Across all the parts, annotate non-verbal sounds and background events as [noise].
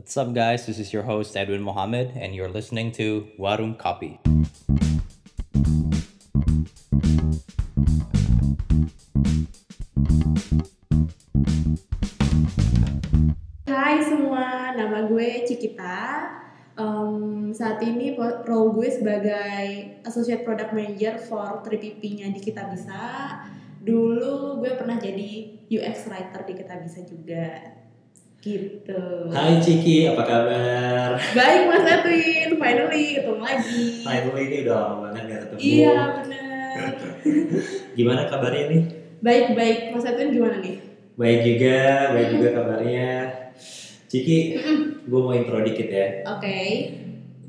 What's up, guys? This is your host, Edwin Mohammed, and you're listening to Warum Copy. Hai semua, nama gue Cikita. Um, saat ini role gue sebagai Associate Product Manager for 3PP-nya di Kita Bisa. Dulu gue pernah jadi UX Writer di Kita Bisa juga. Gitu. Hai Ciki, apa kabar? Baik Mas Edwin, finally ketemu lagi. Finally ini udah lama banget gak ketemu. Iya benar. [laughs] Gimana kabarnya nih? Baik-baik, Mas Edwin gimana nih? Baik juga, baik juga kabarnya. Ciki, gue mau intro dikit ya. Oke.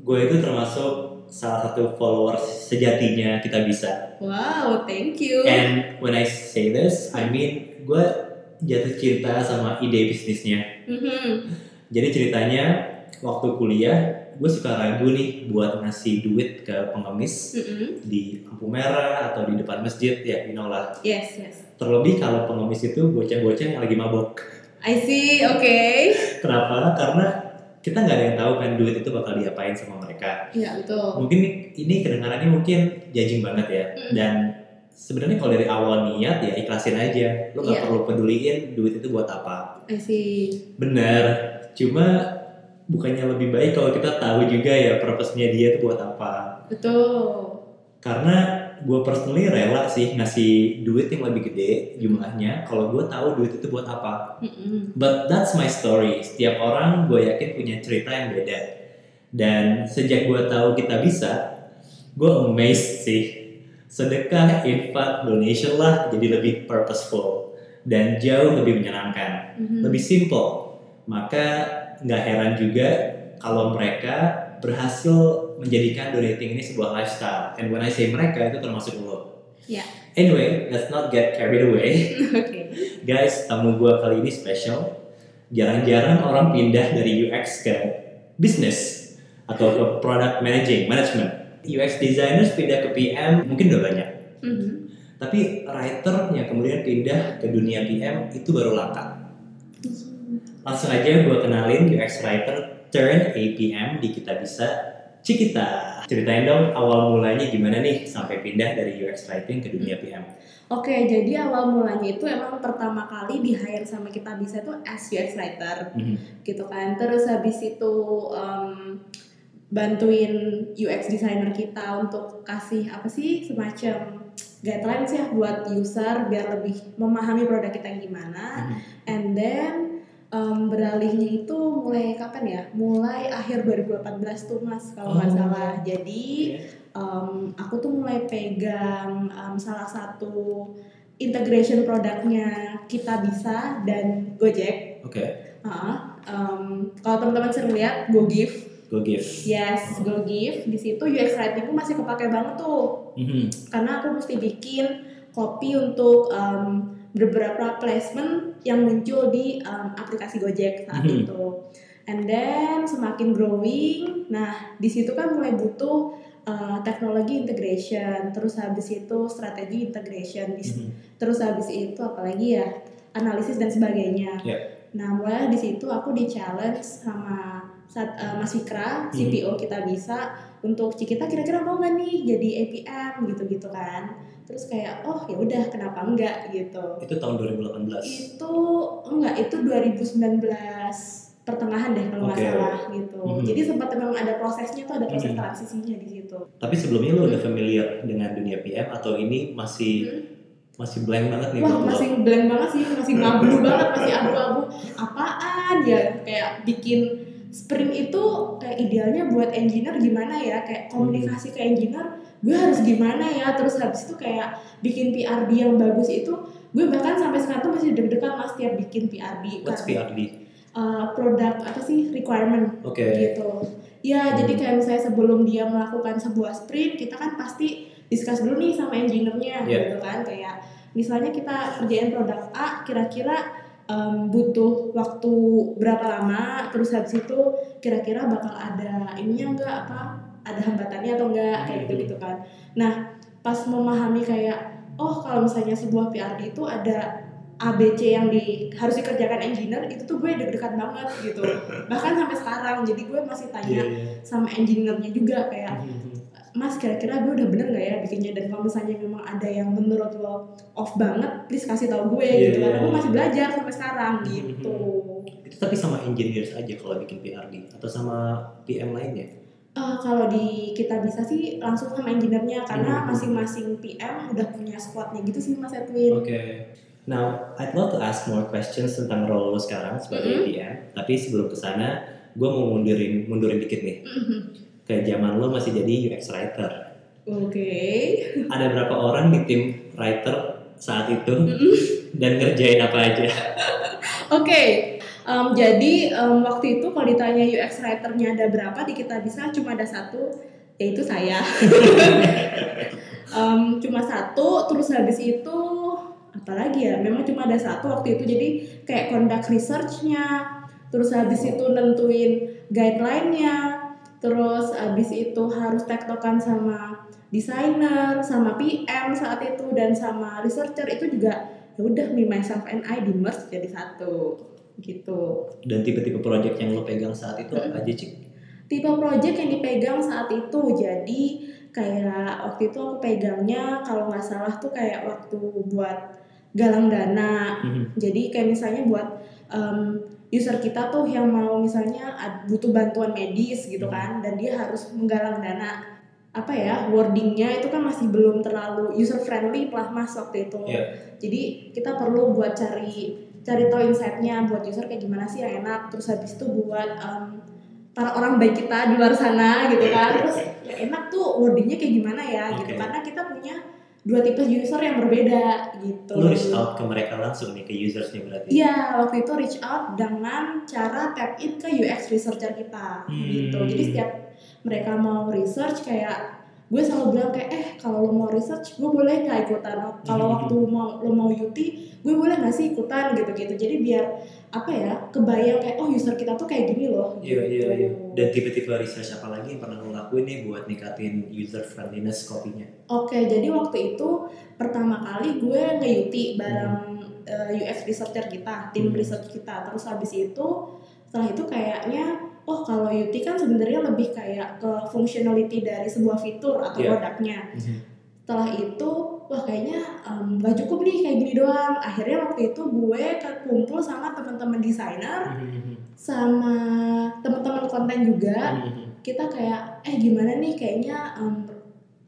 Gue itu termasuk salah satu followers sejatinya kita bisa. Wow, thank you. And when I say this, I mean gue jatuh cinta sama ide bisnisnya. Mhm. Jadi ceritanya waktu kuliah gue suka ragu nih buat ngasih duit ke pengemis Mhm. di lampu merah atau di depan masjid ya, you know lah. Yes, yes. Terlebih kalau pengemis itu bocah-bocah yang lagi mabok. I see, oke. Kenapa? Karena kita nggak ada yang tahu kan duit itu bakal diapain sama mereka. Iya, betul. Mungkin ini kedengarannya mungkin judging banget ya. Mm. Dan sebenarnya kalau dari awal niat ya ikhlasin aja. Lo nggak Iya. perlu peduliin duit itu buat apa. I see. Bener. Cuma bukannya lebih baik kalau kita tahu juga ya purpose-nya dia itu buat apa. Betul. Karena gue personally rela sih ngasih duit yang lebih gede jumlahnya kalau gue tahu duit itu buat apa. Mm-mm. But that's my story. Setiap orang gue yakin punya cerita yang beda. Dan sejak gue tahu kita bisa, gue amazed sih. Sedekah, infak, donation lah jadi lebih purposeful dan jauh lebih menyenangkan, Mhm. lebih simple. Maka nggak heran juga kalau mereka berhasil menjadikan donating ini sebuah lifestyle. And when I say mereka itu termasuk lo. Ya. Anyway, let's not get carried away. [laughs] Oke. Guys, tamu gue kali ini spesial. Jarang-jarang orang pindah dari UX ke bisnis atau ke product managing, management. UX designers pindah ke PM mungkin udah banyak. Mhm. Tapi writer yang kemudian pindah ke dunia PM itu baru langka. Langsung aja gue kenalin UX writer turn APM di Kita Bisa Cikita. Ceritain dong awal mulanya gimana nih sampai pindah dari UX writing ke dunia PM. Oke, jadi awal mulanya itu emang pertama kali di hire sama kita bisa tuh as UX writer Mhm. gitu kan. Terus habis itu em, bantuin UX designer kita untuk kasih apa sih semacam guidelines ya buat user biar lebih memahami produk kita yang gimana. Mhm. And then em, beralihnya itu mulai kapan ya? Mulai akhir 2018 tuh mas kalau nggak Oh. salah. Jadi Oke. em, aku tuh mulai pegang em, salah satu integration produknya kita bisa dan Gojek. Oke, Ah, em, kalau teman-teman sering lihat GoGive, go give. yes GoGive di situ UX writingku masih kepake banget tuh Mhm. karena aku mesti bikin copy untuk em, beberapa placement yang muncul di em, aplikasi Gojek saat Mhm. itu. And then semakin growing, nah di situ kan mulai butuh uh, teknologi integration, terus habis itu strategi integration, Mhm. terus habis itu apalagi ya analisis dan sebagainya. Ya. Nah mulai di situ aku di challenge sama saat, uh, Mas Fikra, Mhm. CPO kita bisa untuk Cikita kira-kira mau nggak nih jadi APM gitu-gitu kan. Terus kayak oh ya udah kenapa enggak gitu. Itu tahun 2018. Itu enggak itu 2019 pertengahan deh kalau nggak Oke. salah gitu. Mhm. Jadi sempat memang ada prosesnya tuh ada proses Mhm. transisinya di situ. Tapi sebelumnya lo udah familiar dengan dunia PM atau ini masih Hmm. masih blank banget nih Wah masih blank banget sih, masih ngablu banget, masih abu-abu. Apaan ya? Kayak bikin sprint itu kayak idealnya buat engineer gimana ya? Kayak komunikasi ke engineer, gue harus gimana ya? Terus habis itu kayak bikin PRD yang bagus itu, gue bahkan sampai sekarang tuh masih deg-degan mas tiap bikin PRD. What's Karena, PRD? uh, produk apa sih requirement Oke. gitu. Ya, jadi kayak misalnya sebelum dia melakukan sebuah sprint, kita kan pasti discuss dulu nih sama engineer-nya Yeah. gitu kan. Kayak misalnya kita kerjain produk A, kira-kira em, butuh waktu berapa lama, terus habis itu kira-kira bakal ada ininya enggak apa ada hambatannya atau enggak kayak Hmm. gitu gitu kan. Nah, pas memahami kayak oh kalau misalnya sebuah PRD itu ada ABC yang di harus dikerjakan engineer itu tuh gue deg-degan banget gitu [laughs] bahkan sampai sekarang jadi gue masih Iya, tanya iya. sama engineer-nya juga kayak Mhm. Mas kira-kira gue udah bener gak ya bikinnya dan kalau misalnya memang ada yang menurut lo off banget please kasih tahu gue Iya, gitu iya, karena gue iya. masih belajar sampai sekarang gitu Itu tapi sama engineers aja kalau bikin PRD atau sama PM lainnya? Eh, kalau di kita bisa sih langsung sama engineer-nya karena Mhm. masing-masing PM udah punya squadnya gitu sih Mas Edwin Oke. Now, I'd love to ask more questions tentang role lo sekarang sebagai Mhm. PM. Tapi sebelum ke sana, gue mau mundurin mundurin dikit nih. Mhm. Ke zaman lo masih jadi UX writer. Oke. Ada berapa orang di tim writer saat itu Mhm. dan ngerjain apa aja? Oke, em, jadi em, waktu itu kalau ditanya UX writer-nya ada berapa di kita bisa cuma ada satu, yaitu saya. [laughs] Em, cuma satu, terus habis itu apa lagi ya? Memang cuma ada satu waktu itu, jadi kayak conduct research-nya, terus habis itu nentuin guideline-nya, terus habis itu harus tektokan sama desainer, sama PM saat itu dan sama researcher itu juga ya udah me myself and I di merge jadi satu gitu Dan tipe-tipe project yang lo pegang saat itu apa aja, Cik? tipe project yang dipegang saat itu jadi kayak waktu itu aku pegangnya kalau nggak salah tuh kayak waktu buat galang dana Mhm. jadi kayak misalnya buat em, user kita tuh yang mau misalnya butuh bantuan medis gitu kan dan dia harus menggalang dana. Apa ya wordingnya itu kan masih belum terlalu user friendly lah mas waktu itu. Iya. jadi kita perlu buat cari cari tahu insight-nya buat user kayak gimana sih yang enak. Terus habis itu buat em, para orang baik kita di luar sana gitu kan. terus yang enak tuh wordingnya kayak gimana ya? gitu. Oke. karena kita punya dua tipe user yang berbeda gitu Lo reach out ke mereka langsung nih, ke usersnya berarti? Iya, waktu itu reach out dengan cara tap in ke UX researcher kita Hmm. gitu. Jadi setiap mereka mau research kayak gue selalu bilang kayak eh kalau lo mau research gue boleh nggak ikutan kalau Hmm. waktu mau lo mau UT gue boleh nggak sih ikutan gitu gitu jadi biar apa ya kebayang kayak oh user kita tuh kayak gini loh Iya, iya, gitu. iya. Dan tipe-tipe research apa lagi yang pernah lo lakuin nih buat ningkatin user friendliness kopinya? Oke, jadi waktu itu pertama kali gue nge-UT bareng eh, UX researcher kita, tim Hmm. research kita. Terus habis itu setelah itu kayaknya oh kalau UT kan sebenarnya lebih kayak ke functionality dari sebuah fitur atau Iya. produknya. Setelah itu wah kayaknya em, nggak cukup nih kayak gini doang. Akhirnya waktu itu gue kumpul sama teman-teman desainer sama teman-teman konten juga kita kayak eh gimana nih? Kayaknya um,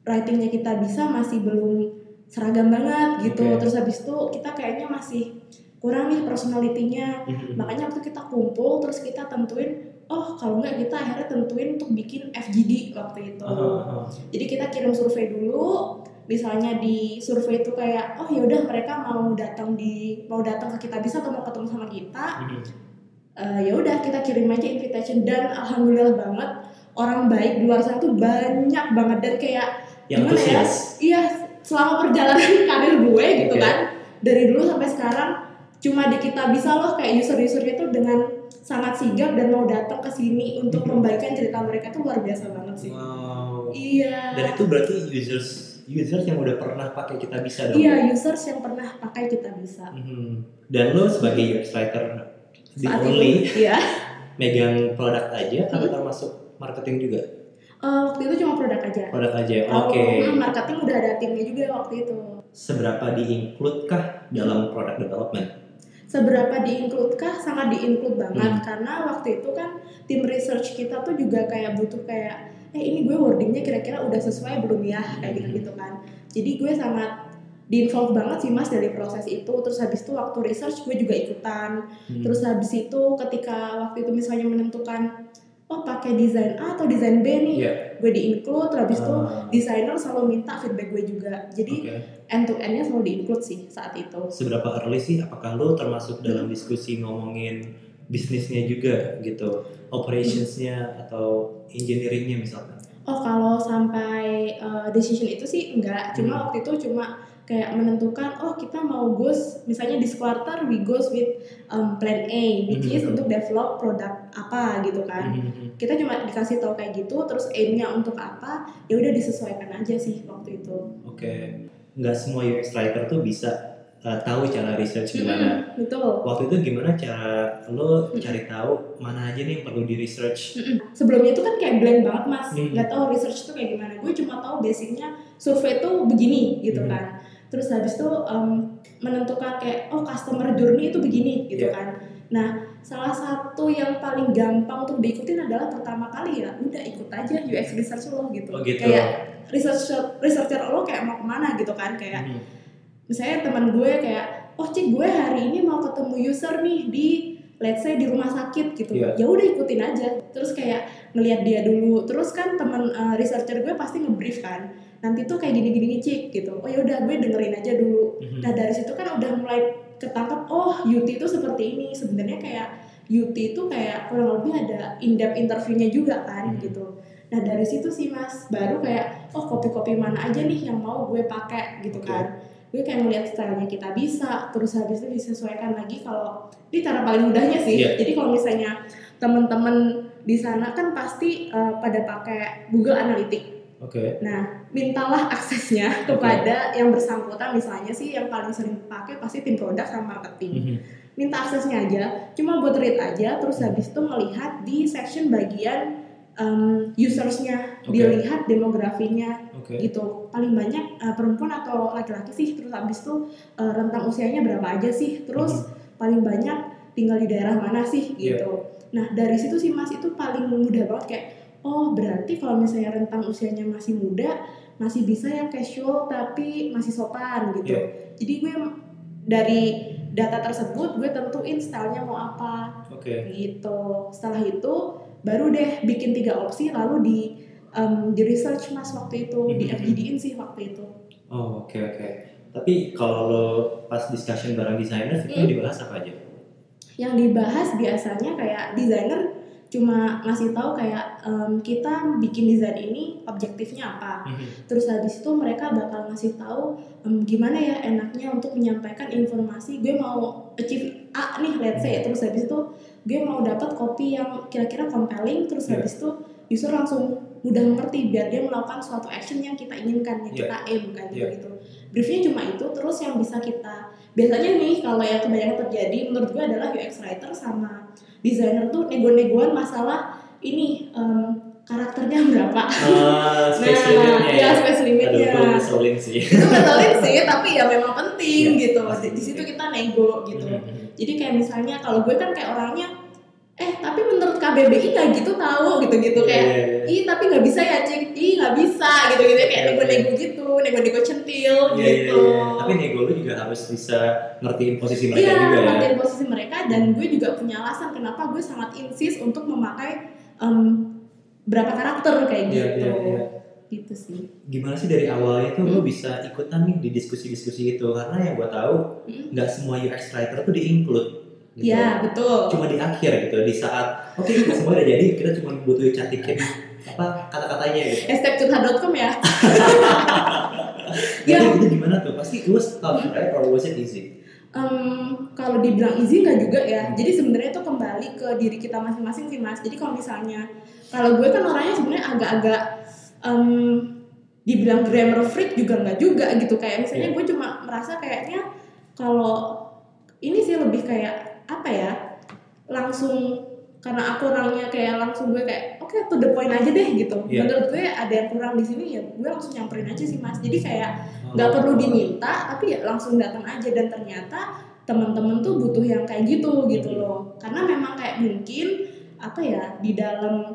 writingnya kita bisa masih belum seragam banget gitu. Oke. terus habis itu kita kayaknya masih kurang nih personalitinya makanya waktu kita kumpul terus kita tentuin oh kalau nggak kita akhirnya tentuin untuk bikin FGD waktu itu. Jadi kita kirim survei dulu misalnya di survei itu kayak oh yaudah mereka mau datang di mau datang ke kita bisa atau mau ketemu sama kita Eh, ya udah kita kirim aja invitation dan alhamdulillah banget orang baik di luar sana tuh banyak banget dan kayak Yang gimana ya iya selama perjalanan [laughs] karir gue gitu Oke. kan dari dulu sampai sekarang cuma di kita bisa loh kayak user-usernya tuh dengan sangat sigap dan mau datang ke sini untuk Mhm. membagikan cerita mereka tuh luar biasa banget sih Wow. iya Dan itu berarti users users yang udah pernah pakai kita bisa dong. iya users yang pernah pakai kita bisa Mhm. Dan lo sebagai UX writer saat only itu iya [laughs] megang produk aja atau Mhm. termasuk marketing juga? Eh, waktu itu cuma produk aja Produk aja. Oke. hmm, marketing udah ada timnya juga waktu itu. Seberapa di-include kah dalam product development? Seberapa di-include kah? Sangat di-include banget Hmm. karena waktu itu kan tim research kita tuh juga kayak butuh kayak eh ini gue wordingnya kira-kira udah sesuai belum ya kayak Hmm. gitu-gitu kan. Jadi gue sangat di-involve banget sih mas dari proses itu terus habis itu waktu research gue juga ikutan Hmm. terus habis itu ketika waktu itu misalnya menentukan oh pakai desain A atau desain B nih Iya. gue di-include terus habis itu Ah, desainer selalu minta feedback gue juga jadi Oke. end to endnya selalu di-include sih saat itu Seberapa early sih? Apakah lo termasuk dalam diskusi ngomongin bisnisnya juga gitu, operationsnya atau engineeringnya misalkan? Oh kalau sampai uh, decision itu sih enggak, cuma Hmm. waktu itu cuma kayak menentukan oh kita mau goes misalnya this quarter we goes with um, plan A which is Hmm. untuk develop produk apa gitu kan. Mhm. Kita cuma dikasih tahu kayak gitu terus aim-nya untuk apa ya udah disesuaikan aja sih waktu itu. Oke, nggak semua UX writer tuh bisa uh, tahu cara research gimana. Mm-mm, betul. Waktu itu gimana cara lo cari tahu mana aja nih yang perlu di research? Mm-mm. Sebelumnya itu kan kayak blank banget mas, Hmm. nggak tahu research itu kayak gimana. Gue cuma tahu basicnya survei itu begini gitu Hmm. kan. Terus habis itu em, menentukan kayak oh customer journey itu begini gitu Iya. kan. Nah salah satu yang paling gampang untuk diikutin adalah pertama kali ya udah ikut aja UX research lo gitu. Oh gitu. Kayak researcher researcher lo kayak mau ke mana gitu kan kayak Hmm. misalnya teman gue kayak oh cik gue hari ini mau ketemu user nih di let's say di rumah sakit gitu Iya. ya udah ikutin aja terus kayak ngelihat dia dulu terus kan teman uh, researcher gue pasti ngebrief kan nanti tuh kayak gini gini cik gitu. Oh ya udah gue dengerin aja dulu. Mhm. nah dari situ kan udah mulai ketangkap oh UT itu seperti ini. Sebenarnya kayak UT itu kayak kurang lebih ada in-depth interviewnya juga kan Hmm. gitu. Nah dari situ sih mas baru kayak oh kopi-kopi mana aja nih yang mau gue pakai gitu kan. Gue kayak ngeliat stylenya kita bisa terus habis itu disesuaikan lagi kalau ini cara paling mudahnya sih. Iya. jadi kalau misalnya temen-temen di sana kan pasti uh, pada pakai Google Analytics Oke. Nah, mintalah aksesnya kepada yang bersangkutan misalnya sih yang paling sering pakai pasti tim produk sama marketing. Mhm. Minta aksesnya aja, cuma buat read aja, terus habis itu melihat di section bagian um, usersnya, Oke. dilihat demografinya Oke. gitu. Paling banyak uh, perempuan atau laki-laki sih, terus habis itu uh, rentang usianya berapa aja sih, terus paling banyak tinggal di daerah mana sih Iya. gitu. Nah dari situ sih mas itu paling mudah banget kayak oh berarti kalau misalnya rentang usianya masih muda masih bisa yang casual tapi masih sopan gitu. Iya. Jadi gue dari data tersebut gue tentuin stylenya mau apa Oke. gitu. Setelah itu baru deh bikin tiga opsi lalu di em, di research mas waktu itu di Mhm. FGD-in sih waktu itu. Oh oke oke. Tapi kalau lo pas discussion bareng designers itu Hmm. dibahas apa aja? Yang dibahas biasanya kayak desainer cuma ngasih tahu kayak em, kita bikin desain ini objektifnya apa. Mhm. Terus habis itu mereka bakal ngasih tahu em, gimana ya enaknya untuk menyampaikan informasi. Gue mau achieve A nih let's say. Terus habis itu gue mau dapat kopi yang kira-kira compelling. Terus Iya. habis itu user langsung mudah mengerti biar dia melakukan suatu action yang kita inginkan yang Iya. kita aim kan Iya. gitu. Briefnya cuma itu. Terus yang bisa kita biasanya nih kalau yang kebanyakan terjadi menurut gue adalah UX writer sama designer tuh nego-negoan masalah ini em, karakternya [laughs] berapa. Ah, space nah, limitnya iya ya. space Aduh, limitnya gue ngeselin sih. itu ngeselin sih tapi ya memang penting Iya, gitu di, di situ kita nego gitu Mhm. jadi kayak misalnya kalau gue kan kayak orangnya eh tapi menurut KBBI nggak gitu tahu gitu gitu Iya, kayak iya, iya. ih tapi nggak bisa ya cik ih nggak bisa gitu gitu kayak Iya, nego-nego gitu nego-nego centil Iya, iya, gitu iya. Tapi nego lu juga harus bisa ngertiin posisi mereka Iya, juga ya. ngertiin posisi mereka dan gue juga punya alasan kenapa gue sangat insist untuk memakai em, berapa karakter kayak Iya, gitu. iya, iya. Gitu sih. Gimana sih dari awalnya tuh Hmm. bisa ikutan nih di diskusi-diskusi itu? Karena yang gue tahu Hmm. nggak semua UX writer tuh di-include. Gitu. Iya, betul. Cuma di akhir gitu, di saat oke kita semua udah jadi, kita cuma butuh cantikin [laughs] apa kata-katanya gitu. Hashtag curhat.com [laughs] ya. Jadi Ya. itu gimana tuh? Pasti it was tough, right? Or was it easy? Em, kalau dibilang easy nggak juga ya. Jadi sebenarnya itu kembali ke diri kita masing-masing sih mas. Jadi kalau misalnya, kalau gue kan orangnya sebenarnya agak-agak em, dibilang grammar freak juga nggak juga gitu. Kayak misalnya Iya. gue cuma merasa kayaknya kalau ini sih lebih kayak apa ya? Langsung karena aku orangnya kayak langsung gue kayak oke to the point aja deh gitu. Iya. Menurut gue ada yang kurang di sini ya gue langsung nyamperin aja sih mas. Jadi kayak Oh. nggak perlu diminta tapi ya langsung datang aja dan ternyata teman-teman tuh butuh yang kayak gitu gitu loh karena memang kayak mungkin apa ya di dalam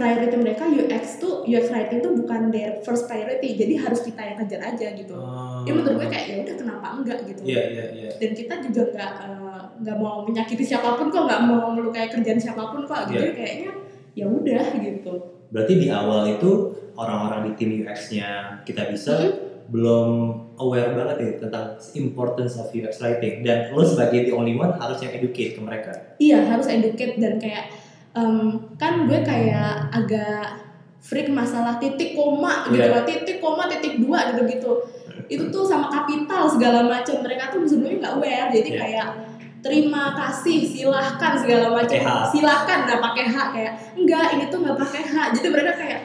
priority mereka UX tuh UX writing tuh bukan their first priority jadi harus kita yang kejar aja gitu Oh. ya menurut gue kayak ya udah kenapa enggak gitu Iya, iya, iya. dan kita juga nggak eh, nggak mau menyakiti siapa pun kok nggak mau melukai kerjaan siapa pun kok gitu Iya. kayaknya ya udah gitu Berarti di awal itu orang-orang di tim UX-nya kita bisa Hmm. belum aware banget ya tentang importance of UX writing dan lo sebagai the only one harus yang educate ke mereka. Iya harus educate dan kayak em, kan gue kayak agak freak masalah titik koma gitu Iya. loh titik koma titik dua gitu gitu. Itu tuh sama kapital segala macam. Mereka tuh sebenarnya nggak aware. Jadi Iya. kayak terima kasih silahkan segala macam. Silahkan nggak pakai H. Kayak enggak ini tuh nggak pakai H. Jadi mereka kayak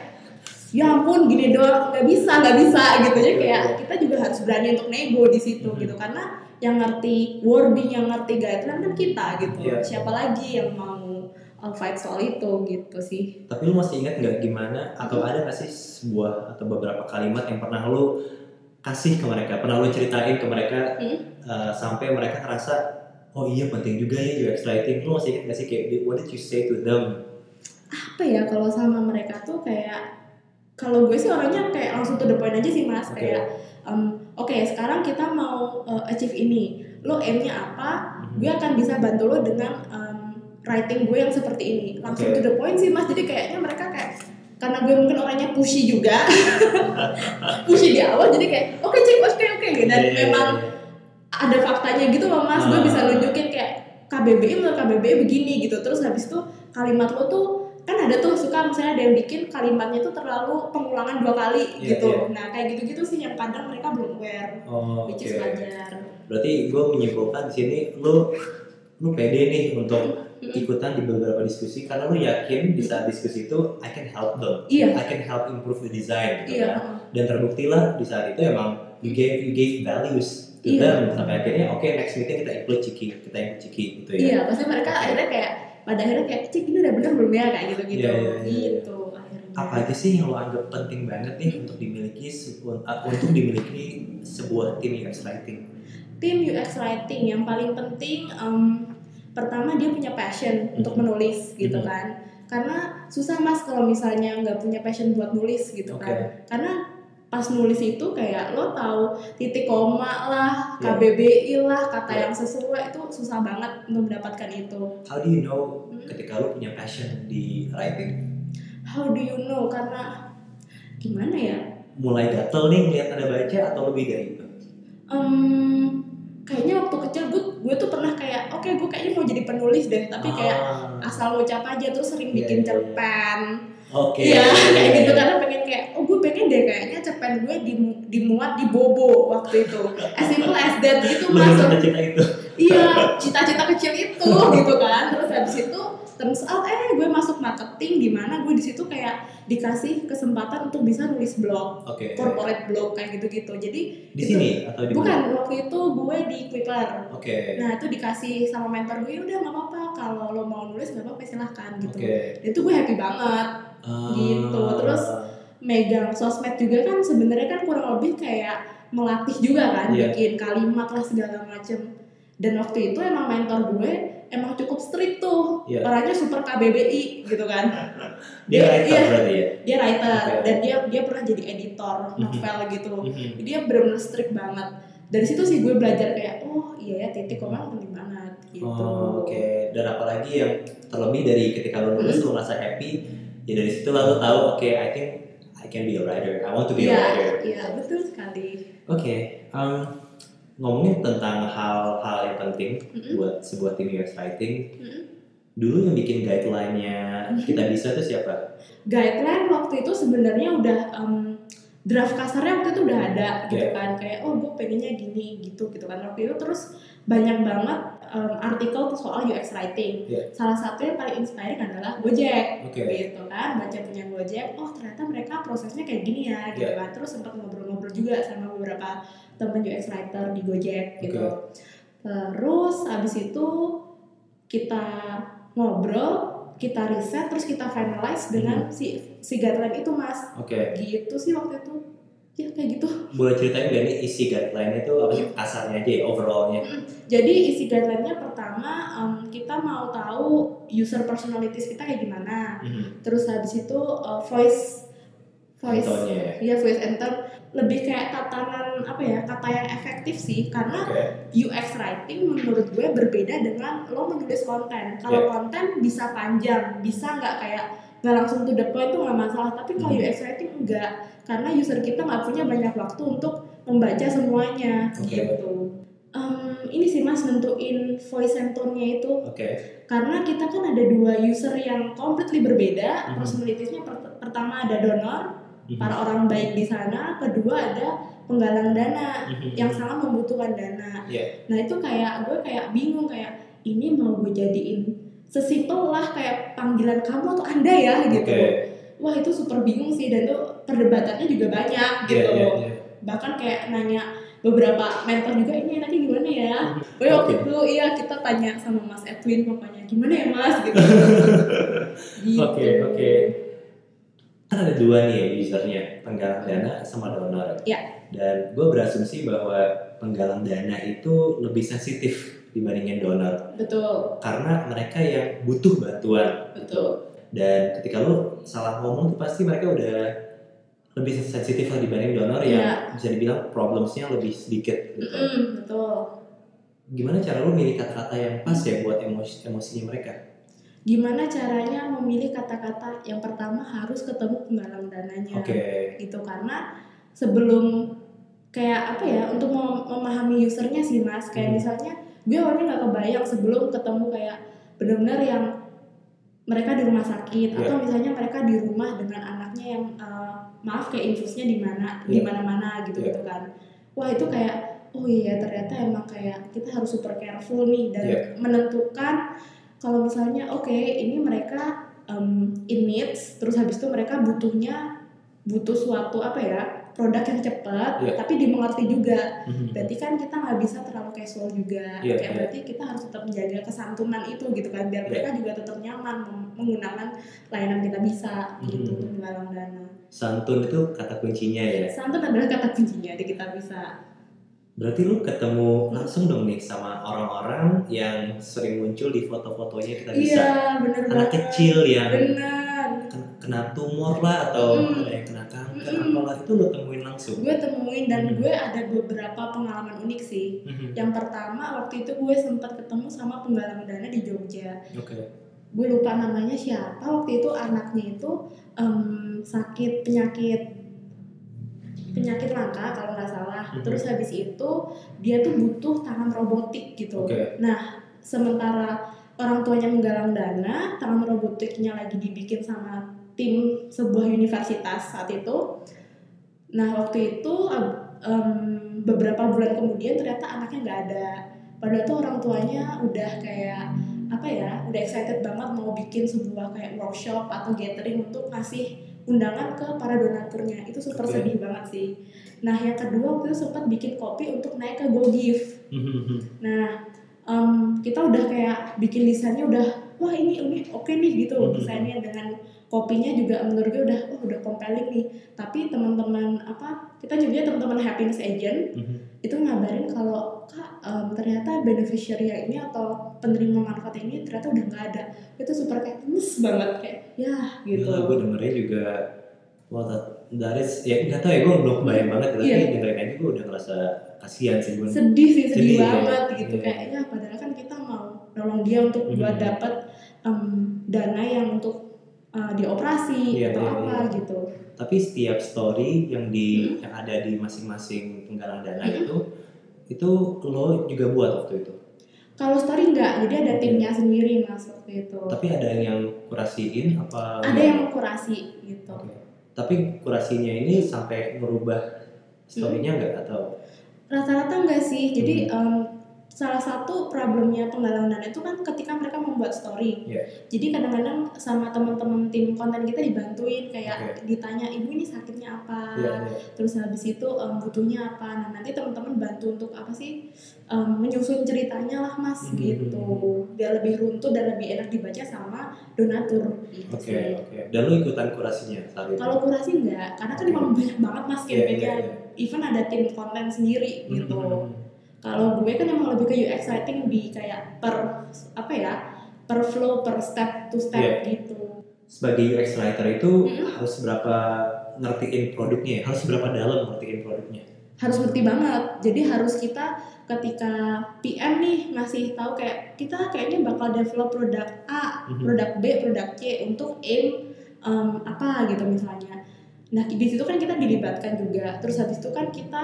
ya ampun gini doang. Nggak bisa nggak bisa. Gitu. Jadi kayak kita juga harus berani untuk nego di situ Mhm. gitu. Karena yang ngerti wording yang ngerti guideline kan kita gitu. Iya. siapa lagi yang mau fight soal itu gitu sih Tapi lu masih ingat nggak gimana atau ada nggak sih sebuah atau beberapa kalimat yang pernah lu kasih ke mereka, pernah lu ceritain ke mereka Hmm. uh, sampai mereka ngerasa oh iya penting juga ya UX writing. Lu masih ingat nggak sih kayak what did you say to them? apa ya kalau sama mereka tuh kayak kalau gue sih orangnya kayak langsung to the point aja sih mas Oke. kayak um, oke sekarang kita mau uh, achieve ini lo aimnya apa Mhm. gue akan bisa bantu lo dengan um, writing gue yang seperti ini langsung Oke. to the point sih mas jadi kayaknya mereka kayak karena gue mungkin orangnya pushy juga [laughs] pushy di awal jadi kayak oke cek oke oke dan Iya, iya, memang iya. ada faktanya gitu loh mas gue Ah. bisa nunjukin kayak KBBI menurut KBBI begini gitu terus habis itu kalimat lo tuh kan ada tuh suka misalnya ada yang bikin kalimatnya tuh terlalu pengulangan dua kali Iya, gitu iya. nah kayak gitu-gitu sih yang kadang mereka belum aware Oh, which oke. is wajar Berarti gue menyimpulkan di sini lu lu pede nih untuk. Ikutan di beberapa diskusi karena lu yakin di saat diskusi itu I can help them. Iya. I can help improve the design gitu iya kan. Dan terbukti lah di saat itu emang you gave you gave values to Iya. them sampai akhirnya oke next meeting kita include Ciki, kita include Ciki gitu ya. iya pasti mereka Oke. akhirnya kayak pada akhirnya kayak cik ini udah bener belum ya kayak gitu-gitu Iya, iya, iya, iya. gitu akhirnya Apa aja sih yang lo anggap penting banget nih untuk dimiliki sebuah, uh, untuk dimiliki sebuah tim UX writing? tim UX writing yang paling penting em, pertama dia punya passion untuk menulis gitu Mhm. kan karena susah mas kalau misalnya nggak punya passion buat nulis gitu Oke. kan karena pas nulis itu kayak lo tahu titik koma lah. KBBI lah kata Iya. yang sesuai itu susah banget untuk mendapatkan itu How do you know Hmm. ketika lo punya passion di writing? how do you know karena gimana ya Mulai gatel nih ngeliat anda baca atau lebih dari itu? Em, kayaknya waktu kecil gue gue tuh pernah kayak oke gue kayaknya mau jadi penulis deh tapi kayak Ah, asal ngucap aja terus sering Iya, bikin iya, iya. cerpen Oke. iya kayak gitu karena pengen kayak oh gue pengen deh kayaknya cerpen gue dimu- dimuat di bobo waktu itu as simple as that gitu masuk itu. iya cita-cita kecil itu gitu kan terus habis itu turns out eh gue masuk marketing di mana gue di situ kayak dikasih kesempatan untuk bisa nulis blog Oke. corporate blog kayak gitu-gitu jadi Di sini atau di bukan mana? waktu itu gue di Quipler Oke. Nah itu dikasih sama mentor gue udah nggak apa-apa kalau lo mau nulis nggak apa-apa silahkan gitu. Oke. Dan itu gue happy banget. Ah, Gitu. Terus, Megang sosmed juga kan sebenarnya kan kurang lebih kayak melatih juga kan, Iya. bikin kalimat lah segala macem. Dan waktu itu emang mentor gue emang cukup strict tuh, Iya. orangnya super KBBI gitu kan. [laughs] dia writer Iya. berarti ya. Dia writer Oke. dan dia dia pernah jadi editor Mhm. novel gitu. Mhm. Dia bener-bener strict banget. Dari situ sih gue belajar kayak oh iya ya titik koma penting banget gitu. Oh, Oke. Dan apalagi yang terlebih dari ketika lo nulis lo merasa happy, ya dari situ lalu tahu oke I think I can be a writer. I want to be a Iya, writer. iya betul sekali. Oke. um, ngomongin tentang hal-hal yang penting Mm-mm. buat sebuah tim UX writing, Mm-mm. dulu yang bikin guideline-nya kita bisa itu siapa? Guideline waktu itu sebenarnya udah em, draft kasarnya waktu itu udah ada gitu Iya. kan kayak oh gue pengennya gini gitu gitu kan waktu itu terus banyak banget em, artikel soal UX writing. Iya. Salah satu yang paling inspiring adalah Gojek Oke. gitu kan baca punya Gojek oh ternyata mereka prosesnya kayak gini ya gitu Iya. kan terus sempat ngobrol-ngobrol juga sama beberapa temen UX writer di Gojek gitu. Terus abis itu kita ngobrol kita riset terus kita finalize dengan si si guideline itu mas. Oke. gitu sih waktu itu. Ya kayak gitu. Boleh ceritain gak nih isi guideline itu apa sih? Kasarnya aja ya overallnya? jadi isi guideline-nya pertama em, kita mau tahu user personalities kita kayak gimana. Mhm. terus habis itu uh, voice voice ya. Iya voice enter lebih kayak tatanan apa ya kata yang efektif sih karena Oke. UX writing menurut gue berbeda dengan lo menulis konten. Kalau Iya. konten bisa panjang, bisa nggak kayak nggak langsung to the point itu nggak masalah. Tapi kalau Hmm. UX writing enggak, karena user kita nggak punya banyak waktu untuk membaca semuanya Oke. gitu. Em, ini sih mas nentuin voice and tone-nya itu Oke. karena kita kan ada dua user yang completely berbeda. Mhm. Personalities-nya per- pertama ada donor, Mhm. para orang baik di sana, kedua ada penggalang dana Mhm. yang sangat membutuhkan dana. Iya. Nah itu kayak gue kayak bingung kayak ini mau gue jadiin sesimpel lah kayak panggilan kamu atau anda ya gitu. Oke. Wah itu super bingung sih dan tuh perdebatannya juga banyak Iya, gitu. iya, iya. Bahkan kayak nanya beberapa mentor juga ini enaknya gimana ya Pokoknya waktu Oke. itu iya kita tanya sama Mas Edwin pokoknya gimana ya Mas gitu [laughs] gitu Oke, oke. Kan ada dua nih ya usernya, penggalang dana sama donor. Ya. Dan gue berasumsi bahwa penggalang dana itu lebih sensitif dibandingin donor. betul Karena mereka yang butuh bantuan. betul Dan ketika lu salah ngomong tuh pasti mereka udah lebih sensitif lah dibanding donor yang Iya. bisa dibilang problemsnya lebih sedikit gitu. Mm-mm, betul Gimana cara lu milih kata-kata yang pas ya buat emosi emosinya mereka? Gimana caranya memilih kata-kata yang pertama harus ketemu penggalang dananya Oke. gitu karena sebelum kayak apa ya untuk mem- memahami usernya sih mas kayak Hmm. misalnya gue awalnya nggak kebayang sebelum ketemu kayak benar-benar yang mereka di rumah sakit Iya. atau misalnya mereka di rumah dengan anaknya yang eh, maaf kayak infusnya di mana di Iya. mana-mana gitu Iya. gitu kan wah itu kayak oh iya ternyata emang kayak kita harus super careful nih dan Iya. menentukan kalau misalnya oke ini mereka um, in needs terus habis itu mereka butuhnya butuh suatu apa ya produk yang cepat Iya. tapi dimengerti juga Mhm. berarti kan kita nggak bisa terlalu casual juga Iya, kayak iya. berarti kita harus tetap menjaga kesantunan itu gitu kan biar Iya. mereka juga tetap nyaman menggunakan layanan kita bisa gitu Mhm. untuk menggalang dana Santun itu kata kuncinya ya. santun adalah kata kuncinya di kita bisa Berarti lu ketemu langsung dong nih sama orang-orang yang sering muncul di foto-fotonya kita bisa. iya bener Anak banget kecil yang bener ken- kena tumor lah atau Mm. ada yang kena kanker Mm. apalah itu lu temuin langsung. gue temuin dan Mhm. gue ada beberapa pengalaman unik sih Mhm. Yang pertama waktu itu gue sempat ketemu sama penggalang dana di Jogja. Oke. Gue lupa namanya siapa. Waktu itu anaknya itu em, sakit penyakit penyakit langka kalau nggak salah. Mhm. Terus habis itu dia tuh butuh tangan robotik gitu. Oke. Sementara orang tuanya menggalang dana, tangan robotiknya lagi dibikin sama tim sebuah universitas saat itu. Nah waktu itu em, beberapa bulan kemudian ternyata anaknya nggak ada. Padahal tuh orang tuanya udah kayak apa ya, udah excited banget mau bikin sebuah kayak workshop atau gathering untuk kasih undangan ke para donaturnya. Itu super Oke. sedih banget sih. Nah yang kedua waktu itu sempat bikin kopi untuk naik ke GoGive. Mhm. [laughs] Nah, em, kita udah kayak bikin desainnya udah wah ini ini oke nih gitu [laughs] desainnya dengan kopinya juga menurut gue udah oh, udah compelling nih. Tapi teman-teman apa kita nyebutnya teman-teman happiness agent Mhm. itu ngabarin kalau kak em, ternyata beneficiary ini atau penerima manfaat ini ternyata udah nggak ada. Itu super kayak nyes banget kayak ya gitu. Gila, gue dengernya juga Wah, is, ya nggak tahu ya, gue belum kebayang banget Tapi Iya. dengerin aja gue udah ngerasa kasihan sih gue sedih sih sedih, Sedih, ya. banget gitu Iya. ya padahal kan kita mau nolong dia untuk Mhm. buat dapat em, dana yang untuk uh, dioperasi Iya, atau iya, apa iya. gitu Tapi setiap story yang di yang ada di masing-masing penggalang dana Mhm. itu Itu lo juga buat waktu itu kalau story enggak jadi ada timnya sendiri mas waktu itu Tapi ada yang kurasiin apa ada yang kurasi gitu Oke. Tapi kurasinya ini sampai merubah story-nya Hmm. nggak atau rata-rata enggak sih jadi Mhm. em, salah satu problemnya penggalang dana itu kan ketika mereka membuat story Iya. jadi kadang-kadang sama teman-teman tim konten kita dibantuin kayak Oke. ditanya ibu ini sakitnya apa Iya, iya. terus habis itu em, butuhnya apa nah nanti teman-teman bantu untuk apa sih em, menyusun ceritanya lah mas Mhm. gitu biar lebih runtut dan lebih enak dibaca sama donatur gitu Oke, sih oke. Dan lo ikutan kurasinya saat itu? kalau kurasi enggak karena kan emang banyak banget mas Iya, campaignnya iya, iya. even ada tim konten sendiri gitu Mhm. Kalau gue kan emang lebih ke UX writing lebih kayak per apa ya per flow per step to step Iya. gitu Sebagai UX writer itu Mhm. harus berapa ngertiin produknya ya? Harus berapa dalam ngertiin produknya? harus ngerti banget jadi harus kita ketika PM nih ngasih tahu kayak kita kayaknya bakal develop produk A Mhm. produk B produk C untuk aim em, apa gitu misalnya nah di situ kan kita dilibatkan juga terus habis itu kan kita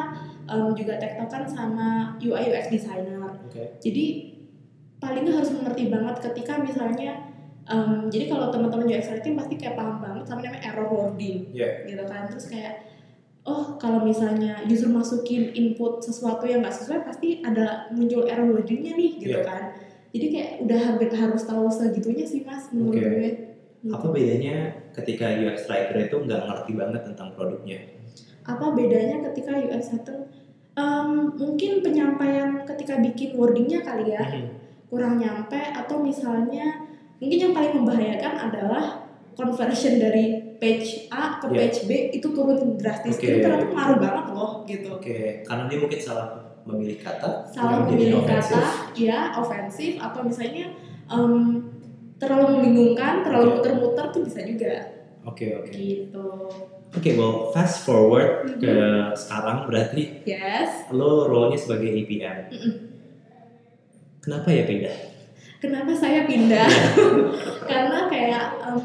em, juga tektokan sama UI UX designer Oke. jadi paling nggak harus mengerti banget ketika misalnya em, jadi kalau teman-teman UX writing pasti kayak paham banget sama namanya error wording Iya. gitu kan terus kayak oh kalau misalnya user masukin input sesuatu yang nggak sesuai pasti ada muncul error wordingnya nih gitu Iya. kan jadi kayak udah hampir harus tahu segitunya sih mas menurut Oke. gue Gitu. Apa bedanya ketika UX writer itu nggak ngerti banget tentang produknya? apa bedanya ketika UX writer Em, mungkin penyampaian ketika bikin wordingnya kali ya Mhm. kurang nyampe atau misalnya mungkin yang paling membahayakan adalah conversion dari page A ke Iya. page B itu turun drastis Oke. itu ternyata ngaruh banget loh gitu Oke, karena dia mungkin salah memilih kata, salah memilih kata ya ofensif atau misalnya em, terlalu membingungkan terlalu muter-muter tuh bisa juga Oke, oke. gitu Oke, well fast forward Mhm. ke sekarang berarti yes lo role-nya sebagai APM. Mm-mm. Kenapa ya pindah? kenapa saya pindah [laughs] karena kayak em,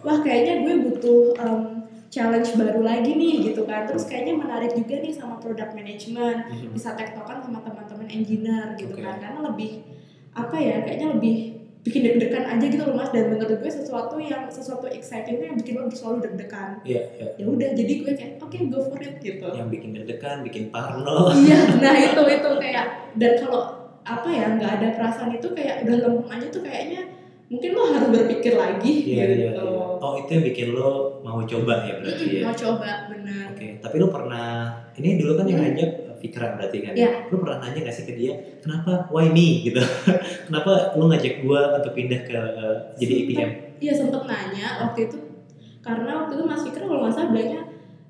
wah kayaknya gue butuh em, challenge baru lagi nih gitu kan terus kayaknya menarik juga nih sama product management Mhm. bisa tektokan sama teman-teman engineer gitu Oke. kan karena lebih apa ya kayaknya lebih bikin deg-degan aja gitu loh mas dan menurut gue sesuatu yang sesuatu excitingnya yang bikin lo selalu deg-degan Iya, iya. ya udah jadi gue kayak oke go for it gitu Yang bikin deg-degan, bikin parno. iya nah itu itu kayak dan kalau apa ya nggak ada perasaan itu kayak udah lempeng aja tuh kayaknya mungkin lo harus berpikir lagi Iya, gitu iya, iya. Oh, itu yang bikin lo mau coba ya berarti Mm-mm, ya. mau coba bener Oke, tapi lo pernah ini dulu kan yang ngajak Fikra berarti kan? Iya. Lo pernah nanya gak sih ke dia, kenapa why me [laughs] gitu? kenapa lo ngajak gua untuk pindah ke eh, jadi Sempet. APM? Iya sempet nanya waktu itu karena waktu itu Mas Fikri kalau nggak salah bilangnya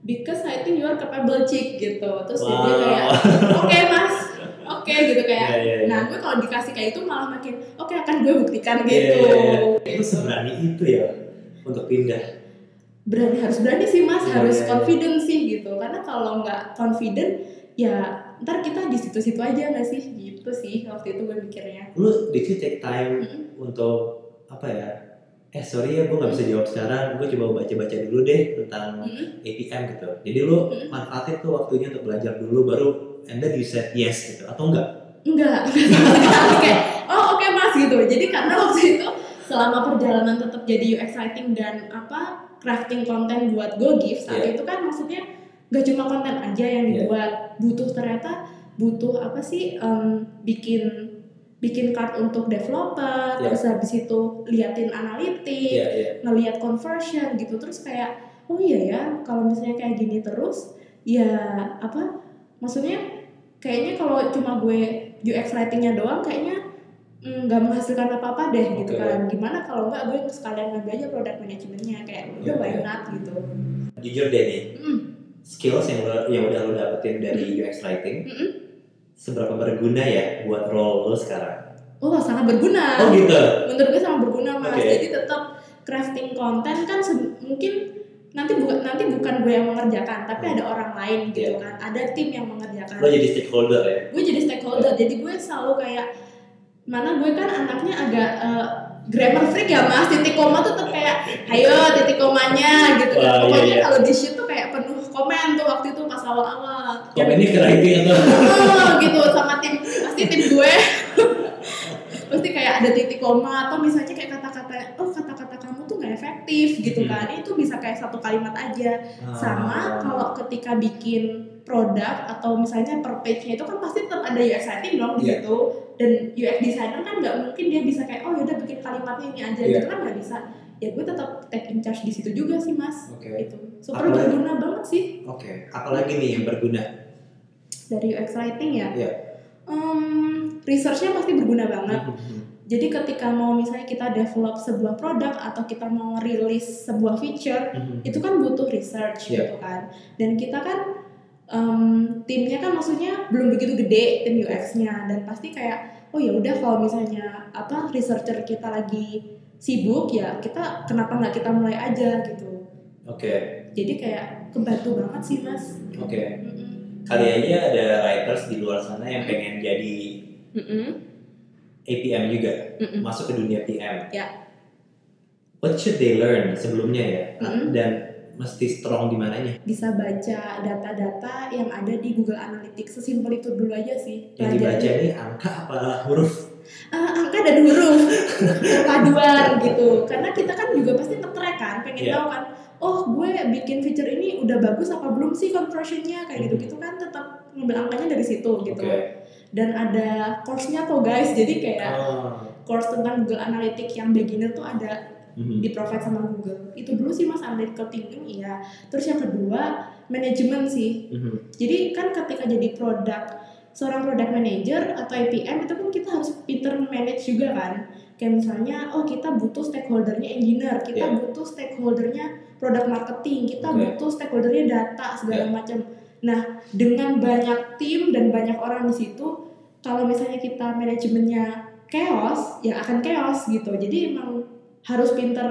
because I think you are capable chick gitu terus dia Wow. kayak [laughs] oke Mas oke gitu kayak Iya, iya, iya. nah gue kalau dikasih kayak itu malah makin oke akan gue buktikan Iya, gitu iya, iya. Lo seberani itu ya untuk pindah. berani harus berani sih Mas Iya, harus iya, iya. confident sih gitu karena kalau nggak confident ya ntar kita di situ-situ aja nggak sih gitu sih waktu itu gue mikirnya Lo did you take time Mm-mm. untuk apa ya? Eh sorry ya, gue nggak bisa jawab sekarang. Gue coba baca-baca dulu deh tentang Mm-mm. APM gitu. Jadi lo Mm-mm. manfaatin tuh waktunya untuk belajar dulu, baru and then you said yes gitu, atau enggak? Enggak, [laughs] kayak oh oke mas gitu. Jadi karena waktu itu selama perjalanan tetap jadi UX writing dan apa crafting konten buat GoGive saat Iya. itu kan maksudnya gak cuma konten aja yang Iya. dibuat, butuh ternyata butuh apa sih em, bikin bikin card untuk developer, Iya. terus habis itu liatin analitik, Iya, iya. ngelihat conversion gitu terus kayak oh iya ya kalau misalnya kayak gini terus ya apa maksudnya kayaknya kalau cuma gue UX writingnya doang kayaknya mm, nggak menghasilkan apa apa deh gitu Oke. kan gimana kalau nggak gue sekalian ngambil aja product manajemennya kayak udah Iya, why iya. not gitu Jujur deh nih, Mm. Skills yang lo, yang udah lo dapetin dari UX writing, Mm-mm. seberapa berguna ya buat role lo sekarang? oh sangat berguna Oh gitu. menurut gue sangat berguna mas Oke. jadi tetap crafting konten kan mungkin nanti bukan nanti bukan gue yang mengerjakan tapi ada orang lain gitu Iya. kan ada tim yang mengerjakan Lo jadi stakeholder ya? gue jadi stakeholder jadi gue selalu kayak mana gue kan anaknya agak eh, grammar freak ya mas titik koma tuh tetap kayak ayo titik komanya gitu Wah, iya, pokoknya iya. kalau di tuh kayak penuh komen tuh waktu itu pas awal-awal Komennya ke writing atau? oh, [laughs] gitu sama tim pasti tim gue [laughs] pasti kayak ada titik koma atau misalnya kayak kata-kata oh kata-kata kamu tuh nggak efektif gitu Hmm. kan itu bisa kayak satu kalimat aja Ah. sama kalau ketika bikin produk atau misalnya per page-nya itu kan pasti tetap ada UX writing dong Iya. situ dan UX designer kan nggak mungkin dia bisa kayak oh yaudah bikin kalimatnya ini aja Iya. gitu kan nggak bisa ya gue tetap take in charge di situ juga sih mas Oke. itu super Apalagi? berguna banget sih Oke. Apalagi nih yang berguna? dari UX writing ya Iya. Em, researchnya pasti berguna banget [laughs] jadi ketika mau misalnya kita develop sebuah produk atau kita mau rilis sebuah feature [laughs] itu kan butuh research Iya. gitu kan dan kita kan em, timnya kan maksudnya belum begitu gede tim UX-nya dan pasti kayak oh ya udah kalau misalnya apa researcher kita lagi sibuk ya kita kenapa nggak kita mulai aja gitu Oke. jadi kayak kebantu banget sih mas Oke. Mm-mm. Kali aja ada writers di luar sana yang pengen jadi Mm-mm. APM juga, Mm-mm. masuk ke dunia PM. Ya. What should they learn sebelumnya ya? Mm-mm. Dan mesti strong di mananya? bisa baca data-data yang ada di Google Analytics sesimpel itu dulu aja sih Yang dibaca ini angka apa huruf? Ah, angka dan huruf perpaduan gitu karena kita kan juga pasti nge-track kan pengen Iya. tahu kan oh gue bikin feature ini udah bagus apa belum sih conversionnya kayak gitu Mhm. gitu kan tetap ngambil angkanya dari situ gitu Oke. dan ada course-nya kok guys jadi kayak Oh, course tentang Google Analytics yang beginner tuh ada Mhm. di provide sama Google itu dulu sih mas analytical thinking iya terus yang kedua manajemen sih Mhm. jadi kan ketika jadi produk seorang product manager atau IPM itu kan kita harus pinter manage juga kan kayak misalnya oh kita butuh stakeholdernya engineer kita Yeah. butuh stakeholdernya product marketing kita Oke. butuh stakeholdernya data segala Yeah. macam nah dengan banyak tim dan banyak orang di situ kalau misalnya kita manajemennya chaos ya akan chaos gitu jadi emang harus pinter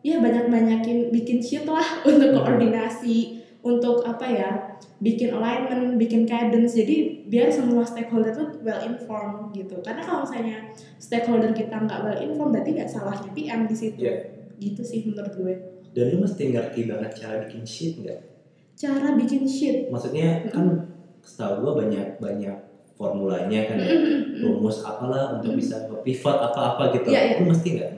ya banyak-banyakin bikin sheet lah [laughs] untuk Mhm. koordinasi untuk apa ya bikin alignment, bikin cadence jadi biar semua stakeholder tuh well informed gitu karena kalau misalnya stakeholder kita nggak well informed berarti nggak salahnya PM di situ Iya. gitu sih menurut gue Dan lu mesti ngerti banget cara bikin sheet nggak? cara bikin sheet Maksudnya kan setahu gua banyak banyak formulanya kan ya. rumus apalah untuk Mm. bisa pivot apa-apa gitu. Iya, iya. Lu mesti nggak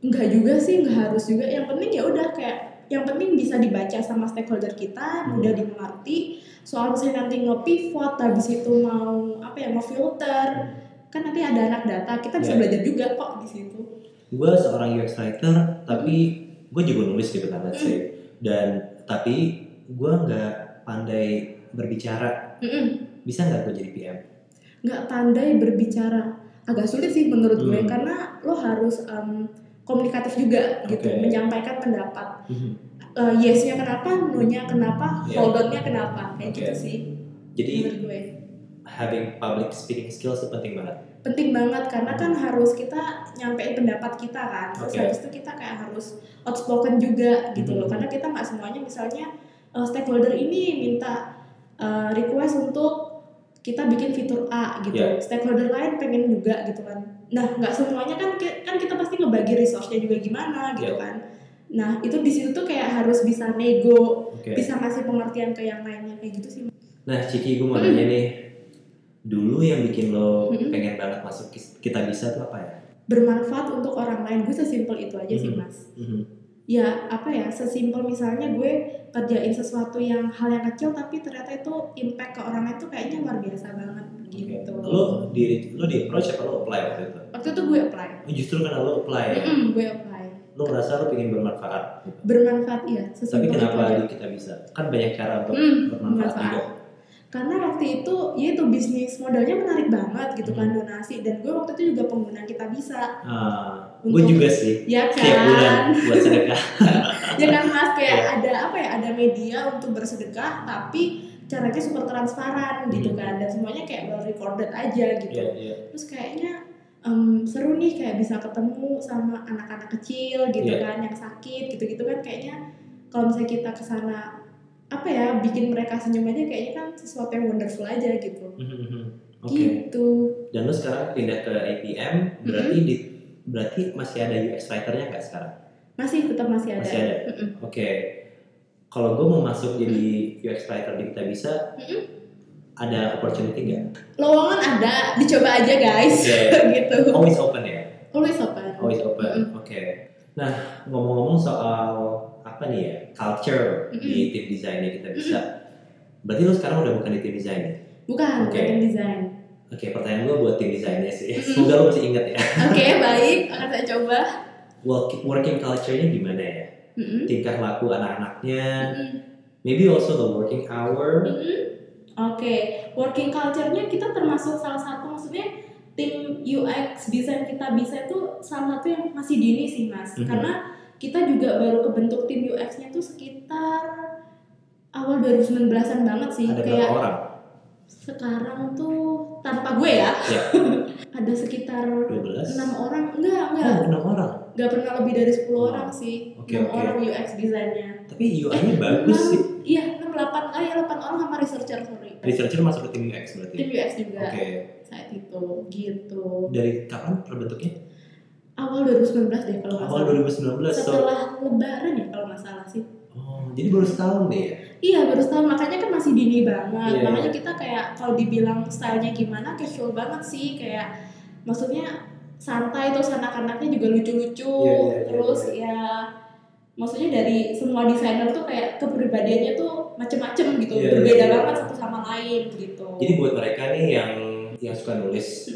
nggak juga sih nggak harus juga yang penting ya udah kayak yang penting bisa dibaca sama stakeholder kita mudah dimengerti soal misalnya nanti nge-pivot habis itu mau apa ya mau filter kan nanti ada anak data kita bisa Iya. belajar juga kok di situ Gua seorang UX writer tapi gue juga nulis gitu kan let's say. Dan tapi gua nggak pandai berbicara. Mm-mm. Bisa nggak gue jadi PM? nggak pandai berbicara agak sulit sih menurut gue Hmm. karena lo harus em, komunikatif juga gitu menyampaikan pendapat Mhm. Eh, yes-nya kenapa no-nya kenapa Iya. hold on-nya kenapa kayak Oke. gitu sih Jadi menurut gue having public speaking skills itu penting banget. penting banget karena kan harus kita nyampein pendapat kita kan terus Oke. habis itu kita kayak harus outspoken juga gitu loh Mhm. karena kita nggak semuanya misalnya eh, stakeholder ini minta eh, request untuk kita bikin fitur A gitu Iya. stakeholder lain pengen juga gitu kan nah nggak semuanya kan kan kita pasti ngebagi resource-nya juga gimana gitu Iya. kan nah itu di situ tuh kayak harus bisa nego Oke. bisa ngasih pengertian ke yang lainnya kayak gitu sih Nah, Ciki gue mau Hmm. nanya nih. Dulu yang bikin lo Hmm. pengen banget masuk kita bisa tuh apa ya? bermanfaat untuk orang lain gue sesimpel itu aja sih Mhm. mas Mhm. Ya apa ya sesimpel misalnya gue kerjain sesuatu yang hal yang kecil tapi ternyata itu impact ke orang lain tuh kayaknya luar biasa banget gitu Lo di lo di approach apa lo apply waktu itu? waktu itu gue apply Oh, justru karena lo apply ya. Mm-mm, gue apply Lo ngerasa lo pengen bermanfaat. Gitu. bermanfaat iya Tapi itu kenapa di kita bisa? Kan banyak cara untuk Hmm, bermanfaat bermanfaat. juga. Karena waktu itu ya itu bisnis modalnya menarik banget gitu kan donasi dan gue waktu itu juga pengguna kita bisa Ah, gue juga sih. ya Tiap bulan kan buat sedekah. [laughs] ya kan mas kayak Iya. ada apa ya ada media untuk bersedekah tapi caranya super transparan gitu Hmm. kan dan semuanya kayak well recorded aja gitu Iya, iya. terus kayaknya em, seru nih kayak bisa ketemu sama anak-anak kecil gitu Iya. kan yang sakit gitu-gitu kan kayaknya kalau misalnya kita ke sana apa ya bikin mereka senyum aja kayaknya kan sesuatu yang wonderful aja gitu Mhm, mhm. Oke. gitu Dan lo sekarang pindah ke APM, berarti Mm-hmm. di berarti masih ada UX writer-nya nggak sekarang? masih tetap masih ada Masih ada. Mm-mm. Oke. Kalau gue mau masuk jadi UX writer di kita bisa, Mm-mm. ada opportunity nggak? lowongan ada dicoba aja guys Oke. [laughs] gitu Always open ya. always open Always open. Mm-mm. Oke. Nah ngomong-ngomong soal apa nih ya culture di tim desainnya kita bisa. Berarti lo sekarang udah bukan di tim desain ya? bukan Oke. bukan desain Oke, pertanyaan gue buat tim desainnya sih. Mm-mm. Semoga lo masih ingat ya. oke [laughs] baik akan saya coba Work- Working culture-nya gimana ya? Mm-mm. Tingkah laku anak-anaknya, Mm-mm. maybe also the working hour. Mm-mm. Oke, working culture-nya kita termasuk salah satu maksudnya tim UX desain kita bisa itu salah satu yang masih dini sih mas, Mhm. karena kita juga baru kebentuk tim UX-nya tuh sekitar awal 2019-an banget sih, Ada kayak orang? sekarang tuh tanpa gue ya, Ya. [laughs] ada sekitar 12? enam orang, enggak enggak, Oh, 6 orang. enggak pernah lebih dari 10 Wow. orang sih, Oke, enam oke. orang UX desainnya. Tapi UI-nya bagus Enam- sih. Iya, 6 8 ah ya 8 orang sama researcher sorry. Researcher masuk ke tim UX berarti. Tim UX juga. Oke. saat itu gitu Dari kapan terbentuknya? Awal 2019 deh kalau nggak Awal salah. 2019. So, setelah lebaran ya kalau nggak salah sih. Oh, jadi baru setahun deh ya. iya baru setahun. Makanya kan masih dini banget. Iya, makanya kita kayak kalau dibilang stylenya gimana casual banget sih. Kayak maksudnya santai terus anak-anaknya juga lucu-lucu. Iya, iya, iya, terus ya maksudnya dari semua desainer tuh kayak kepribadiannya tuh macem-macem gitu. Iya, berbeda iya. banget satu sama lain gitu. Jadi buat mereka nih yang yang suka nulis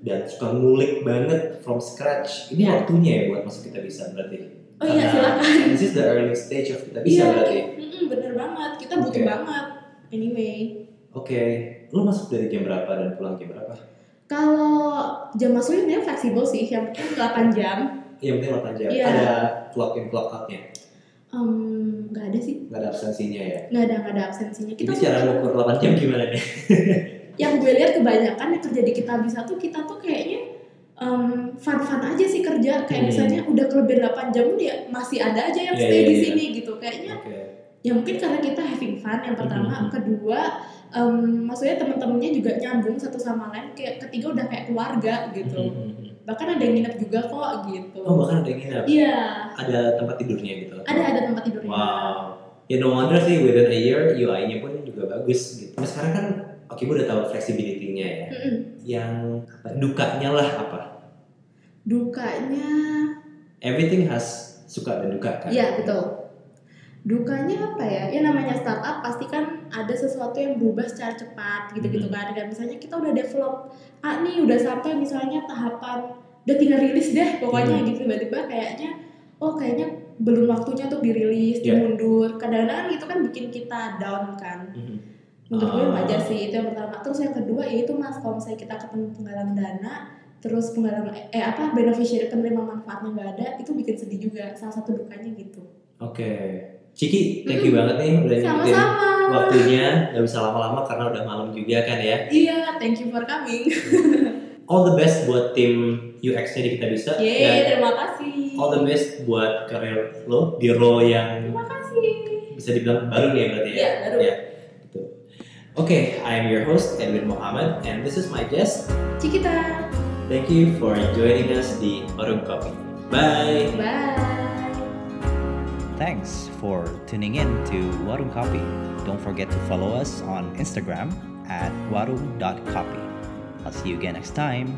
dan suka ngulik banget from scratch, ini Ya. waktunya ya buat masuk kita bisa berarti. Oh iya, silakan. This is the early stage of kita bisa Iya, berarti. mm-mm, bener banget. Kita butuh Oke. banget. Anyway, Oke, lu masuk dari jam berapa dan pulang jam berapa? kalau jam masuknya sebenarnya fleksibel sih, yang penting 8 jam. Yang penting 8 jam. Iya. Ada clock in clock outnya, Em, nggak ada sih, nggak ada absensinya ya. nggak ada nggak ada absensinya. Kita Ini cara ngukur 8 jam gimana nih? [laughs] yang gue lihat kebanyakan yang kerja di kita bisa tuh kita tuh kayaknya em, fun-fun aja sih kerja kayak Hmm. misalnya udah kelebihan 8 jam ya masih ada aja yang Iya, stay iya, di iya. sini gitu kayaknya Oke. ya mungkin karena kita having fun yang pertama Mhm. kedua em, maksudnya teman-temannya juga nyambung satu sama lain kayak ketiga udah kayak keluarga gitu Mhm. bahkan ada yang nginep juga kok gitu Oh bahkan ada yang nginep. iya Ada tempat tidurnya gitu. ada ada tempat tidurnya Wow. Ya no wonder sih within a year UI-nya pun juga bagus gitu. Nah sekarang kan oke gue udah tahu flexibility-nya ya. Mm-mm. Yang apa, dukanya lah apa? dukanya Everything has suka dan duka kan? Iya betul. Dukanya apa ya? Ya namanya startup pasti kan ada sesuatu yang berubah secara cepat gitu-gitu Hmm. kan. Dan misalnya kita udah develop, ah nih udah sampai misalnya tahapan udah tinggal rilis deh pokoknya Hmm. gitu tiba-tiba kayaknya oh kayaknya belum waktunya untuk dirilis, Iya. dimundur. Kadang-kadang itu kan bikin kita down kan. Mhm. Menurut gue Ah. wajar sih itu yang pertama. Terus yang kedua ya itu mas kalau misalnya kita ketemu penggalang dana terus penggalang eh apa beneficiary penerima manfaatnya nggak ada itu bikin sedih juga salah satu dukanya gitu Oke. Ciki, thank you banget nih udah nyempetin waktunya. Gak bisa lama-lama karena udah malam juga kan ya. iya thank you for coming [laughs] All the best buat tim UX-nya di Kita Bisa. Dan Yeay, terima kasih all the best buat karir lo di role yang terima kasih bisa dibilang baru nih ya berarti ya. Iya, baru. Ya. Oke, I am your host Edwin Muhammad and this is my guest. Cikita Thank you for joining us the Warung Kopi. Bye. bye Thanks for tuning in to Warung Copy. Don't forget to follow us on Instagram at warung.copy. I'll see you again next time.